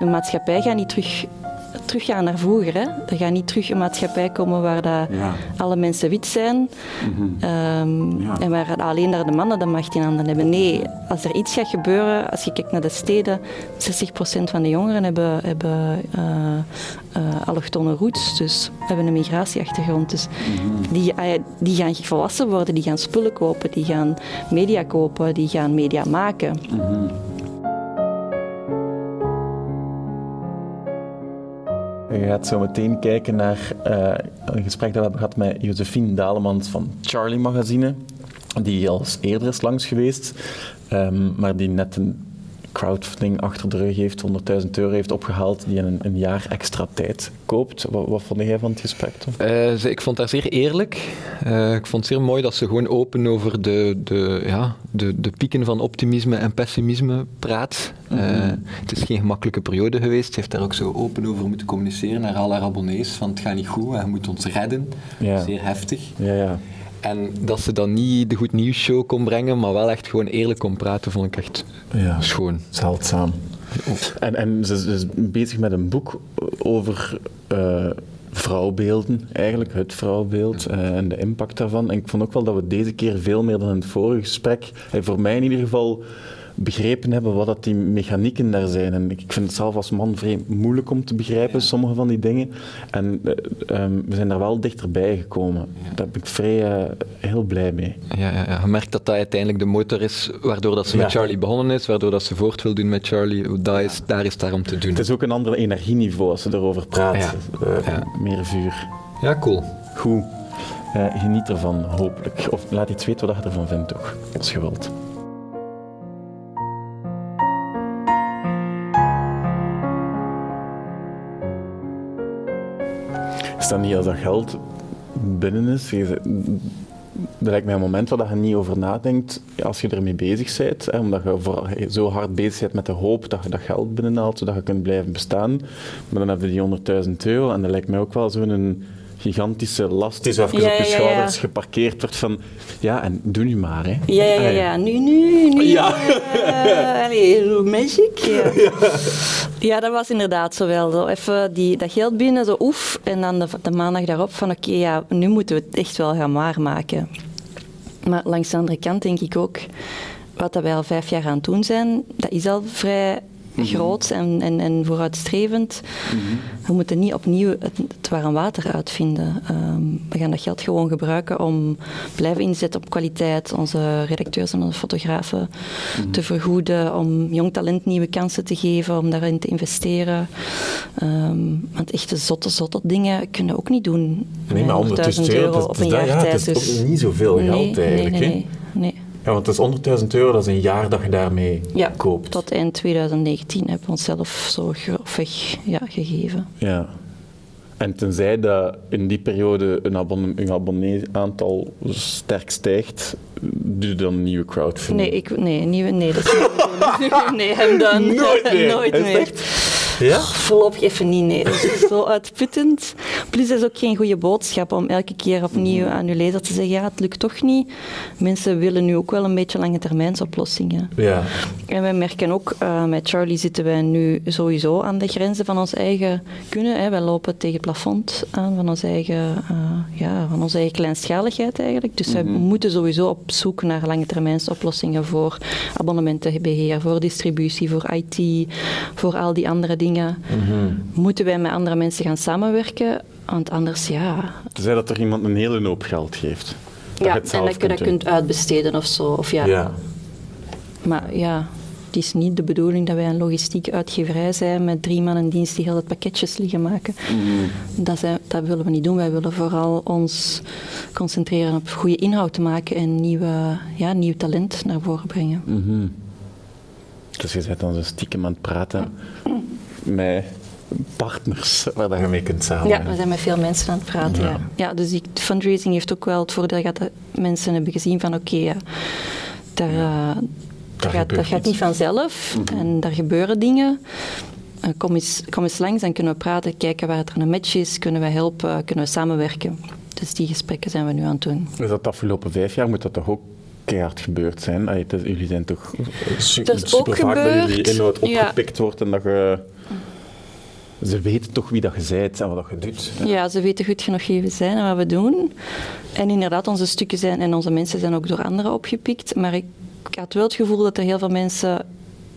De maatschappij gaat niet terug, teruggaan naar vroeger. Hè? Er gaat niet terug een maatschappij komen waar dat Ja. alle mensen wit zijn ehm, Ja. en waar alleen daar de mannen de macht in handen hebben. Nee, als er iets gaat gebeuren, als je kijkt naar de steden, 60% van de jongeren hebben, hebben eh, eh, allochtone roots, dus hebben een migratieachtergrond. Dus die, ah die gaan volwassen worden, die gaan spullen kopen, die gaan media kopen, die gaan media maken. Je gaat zo meteen kijken naar eh, een gesprek dat we hebben gehad met Josephine Dalemans van Charlie Magazine, die al eens eerder is langs geweest, ehm, maar die net een crowdfunding achter de rug heeft, 100.000 euro heeft opgehaald, die een, een jaar extra tijd koopt. Wat, wat vond jij van het gesprek, Tom? Eh, ik vond haar zeer eerlijk. Eh, ik vond het zeer mooi dat ze gewoon open over de, de, ja, de, de pieken van optimisme en pessimisme praat. Eh, het is geen gemakkelijke periode geweest. Ze heeft daar ook zo open over moeten communiceren naar al haar abonnees. Van het gaat niet goed, je moet ons redden. Ja. Zeer heftig. Ja, ja. En dat ze dan niet de goed nieuws show kon brengen, maar wel echt gewoon eerlijk kon praten, vond ik echt ja. schoon. Zeldzaam. En, en ze is- ze is bezig met een boek over eh, vrouwbeelden, eigenlijk het vrouwbeeld eh, en de impact daarvan. En ik vond ook wel dat we deze keer veel meer dan in het vorige gesprek, eh, voor mij in ieder geval, begrepen hebben wat dat die mechanieken daar zijn. En ik vind het zelf als man vreemd moeilijk om te begrijpen, sommige van die dingen. En eh, ehm, we zijn daar wel dichterbij gekomen. Daar ben ik vrij eh, heel blij mee. Ja, ja, ja, je merkt dat dat uiteindelijk de motor is waardoor dat ze met. Charlie begonnen is, waardoor dat ze voort wil doen met Charlie. Dat is, daar is daarom te doen. Het is ook een ander energieniveau als ze erover praat. Ja. Eh. Meer vuur. Ja, cool. Goed. Geniet ervan, hopelijk. Of laat iets weten wat je ervan vindt, toch? Als je wilt. Is dat niet als dat geld binnen is? Je Dat lijkt mij een moment waar je niet over nadenkt als je ermee bezig bent. Hè, omdat je vooral zo hard bezig bent met de hoop dat je dat geld binnenhaalt, zodat je kunt blijven bestaan. Maar dan heb je die 100.000 euro en dat lijkt mij ook wel zo'n gigantische last die zo even Ja, op je ja, ja, ja. schouders geparkeerd wordt van ja, en doe nu maar. Hè. Ja, ja, ja, ja. Nu, nu, nu. Ja. eh, allee, magic. Ja. dat was inderdaad zo wel. Zo even die, dat geld binnen, zo oef. En dan de, de maandag daarop van oké, ja, nu moeten we het echt wel gaan waarmaken. Maar langs de andere kant denk ik ook, wat dat wij al vijf jaar aan het doen zijn, dat is al vrij groot en, en, en vooruitstrevend. We moeten niet opnieuw het, het warm water uitvinden. Ehm, we gaan dat geld gewoon gebruiken om blijven inzetten op kwaliteit, onze redacteurs en onze fotografen te vergoeden, om jong talent nieuwe kansen te geven, om daarin te investeren. Ehm, want echte zotte, zotte dingen kunnen we ook niet doen. Nee, maar 100.000 euro, op een jaar ja, tijd. het is dus- ook niet zoveel geld eigenlijk. Nee, nee. nee. Ja, want het is 100.000 euro, dat is een jaar dat je daarmee Ja, koopt. tot eind 2019 hebben we onszelf zo grofweg ja, gegeven. Ja. En tenzij dat in die periode een, abonne een abonnee-aantal sterk stijgt, doe je dan een nieuwe crowdfunding. Nee, ik, nee, nieuwe, nee, dat is niet. Nee, hem dan. Nooit meer. Nooit meer. echt? Ja? Voorlopig even niet, nee. Dat is zo uitputtend. Plus, dat is ook geen goede boodschap om elke keer opnieuw aan uw lezer te zeggen, ja, het lukt toch niet. Mensen willen nu ook wel een beetje lange termijnsoplossingen. Ja. En wij merken ook, eh, met Charlie zitten wij nu sowieso aan de grenzen van ons eigen kunnen. Hè. Wij lopen tegen het plafond aan van, ons eigen, eh, ja, van onze eigen kleinschaligheid eigenlijk. Dus wij moeten sowieso op zoek naar lange termijnsoplossingen voor abonnementenbeheer, voor distributie, voor IT, voor al die andere dingen. Moeten wij met andere mensen gaan samenwerken? Want anders, ja, Tenzij dat er iemand een hele hoop geld geeft. Dat ja en dat je dat doen. kunt uitbesteden of zo. Of ja, Ja. Maar ja, het is niet de bedoeling dat wij een logistiek uitgeverij zijn met drie man in dienst die heel het pakketjes liggen maken. Dat, zijn, dat willen we niet doen. Wij willen vooral ons concentreren op goede inhoud te maken en nieuwe, ja, nieuw talent naar voren brengen. Mhm. Dus je bent dan zo stiekem aan het praten met partners waar je mee kunt Ja, samenwerken. we zijn met veel mensen aan het praten. Ja. Ja. dus die fundraising heeft ook wel het voordeel dat mensen hebben gezien van oké, ja, daar, eh, dat, gaat, niet vanzelf en daar gebeuren dingen. Eh, kom, eens, kom eens langs, dan kunnen we praten, kijken waar er een match is, kunnen we helpen, kunnen we samenwerken. Dus die gesprekken zijn we nu aan het doen. Dus dat de afgelopen vijf jaar moet dat toch ook keihard gebeurd zijn? Allee, het is- jullie zijn toch su Dat is ook super vaak dat jullie gebeurd, inhoud ja. opgepikt wordt en dat je... ze weten toch wie dat je bent en wat je doet. Ja, ze weten goed genoeg wie we zijn en wat we doen. En inderdaad, onze stukken zijn en onze mensen zijn ook door anderen opgepikt. Maar ik, ik had wel het gevoel dat er heel veel mensen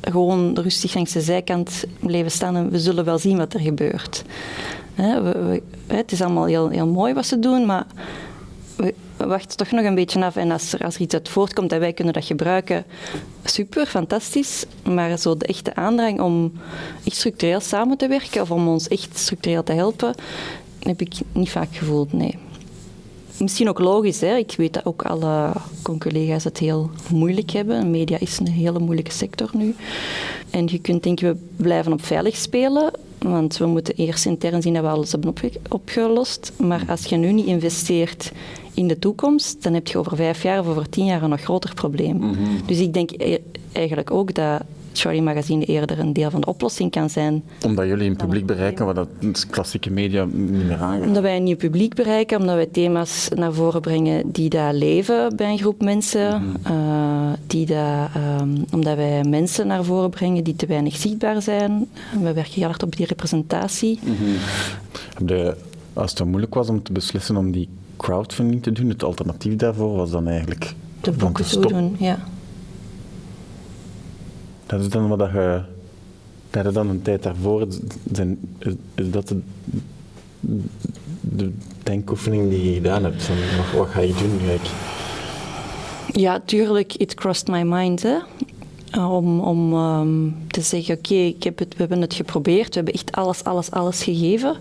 gewoon rustig langs de zijkant bleven staan en we zullen wel zien wat er gebeurt. Het is allemaal heel, heel mooi wat ze doen, maar we wachten toch nog een beetje af. En als er, als er iets uit voortkomt en wij kunnen dat gebruiken, super, fantastisch. Maar zo de echte aandrang om echt structureel samen te werken of om ons echt structureel te helpen, heb ik niet vaak gevoeld, nee. Misschien ook logisch, hè? ik weet dat ook alle collega's het heel moeilijk hebben. Media is een hele moeilijke sector nu. En je kunt denken, we blijven op veilig spelen, want we moeten eerst intern zien dat we alles hebben opgelost. Maar als je nu niet investeert in de toekomst, dan heb je over vijf jaar of over tien jaar een nog groter probleem. Mm -hmm. Dus ik denk e- eigenlijk ook dat Charlie Magazine eerder een deel van de oplossing kan zijn. Omdat jullie een publiek bereiken wat dat klassieke media niet meer aangaat. Omdat wij een nieuw publiek bereiken, omdat wij thema's naar voren brengen die daar leven bij een groep mensen. Mm -hmm. uh, die um, omdat wij mensen naar voren brengen die te weinig zichtbaar zijn. We werken heel hard op die representatie. Mm -hmm. de, als het zo moeilijk was om te beslissen om die crowdfunding te doen, het alternatief daarvoor was dan eigenlijk de boeken te doen, ja. Dat is dan wat je. Dat je dan een tijd daarvoor. Zijn, is, is dat de, de denkoefening die je gedaan hebt? Van, wat, wat ga je doen? Ga ik... Ja, tuurlijk, it crossed my mind. Hè? Om, om um, te zeggen: Oké, okay, we hebben het geprobeerd, we hebben echt alles, alles, alles gegeven.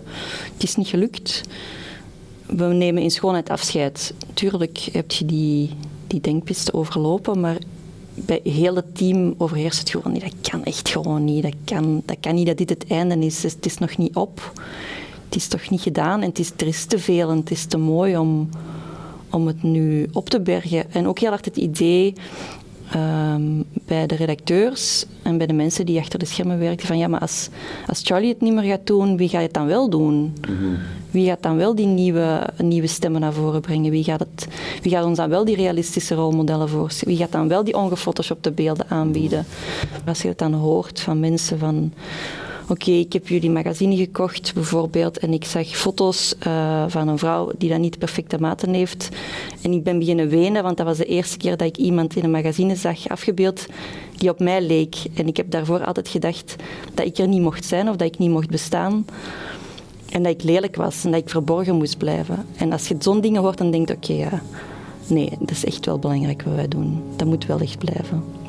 Het is niet gelukt. We nemen in schoonheid afscheid. Tuurlijk heb je die, die denkpiste overlopen, maar bij het hele team overheerst het gewoon niet. Dat kan echt gewoon niet. Dat kan, dat kan niet dat dit het einde is. Het is nog niet op. Het is toch niet gedaan en het is, er is te veel en het is te mooi om, om het nu op te bergen. En ook heel hard het idee um, bij de redacteurs en bij de mensen die achter de schermen werken van ja, maar als, als Charlie het niet meer gaat doen, wie gaat het dan wel doen? Mm-hmm. Wie gaat dan wel die nieuwe, nieuwe stemmen naar voren brengen? Wie gaat, het, wie gaat ons dan wel die realistische rolmodellen voorstellen? Wie gaat dan wel die ongefotoshopte beelden aanbieden? Als je het dan hoort van mensen van oké, ik heb jullie magazine gekocht bijvoorbeeld en ik zag foto's uh, van een vrouw die dan niet perfecte maten heeft. En ik ben beginnen wenen, want dat was de eerste keer dat ik iemand in een magazine zag afgebeeld die op mij leek. En ik heb daarvoor altijd gedacht dat ik er niet mocht zijn of dat ik niet mocht bestaan. En dat ik lelijk was en dat ik verborgen moest blijven. En als je zo'n dingen hoort, dan denk je, oké, ja, nee, dat is echt wel belangrijk wat wij doen. Dat moet wel echt blijven.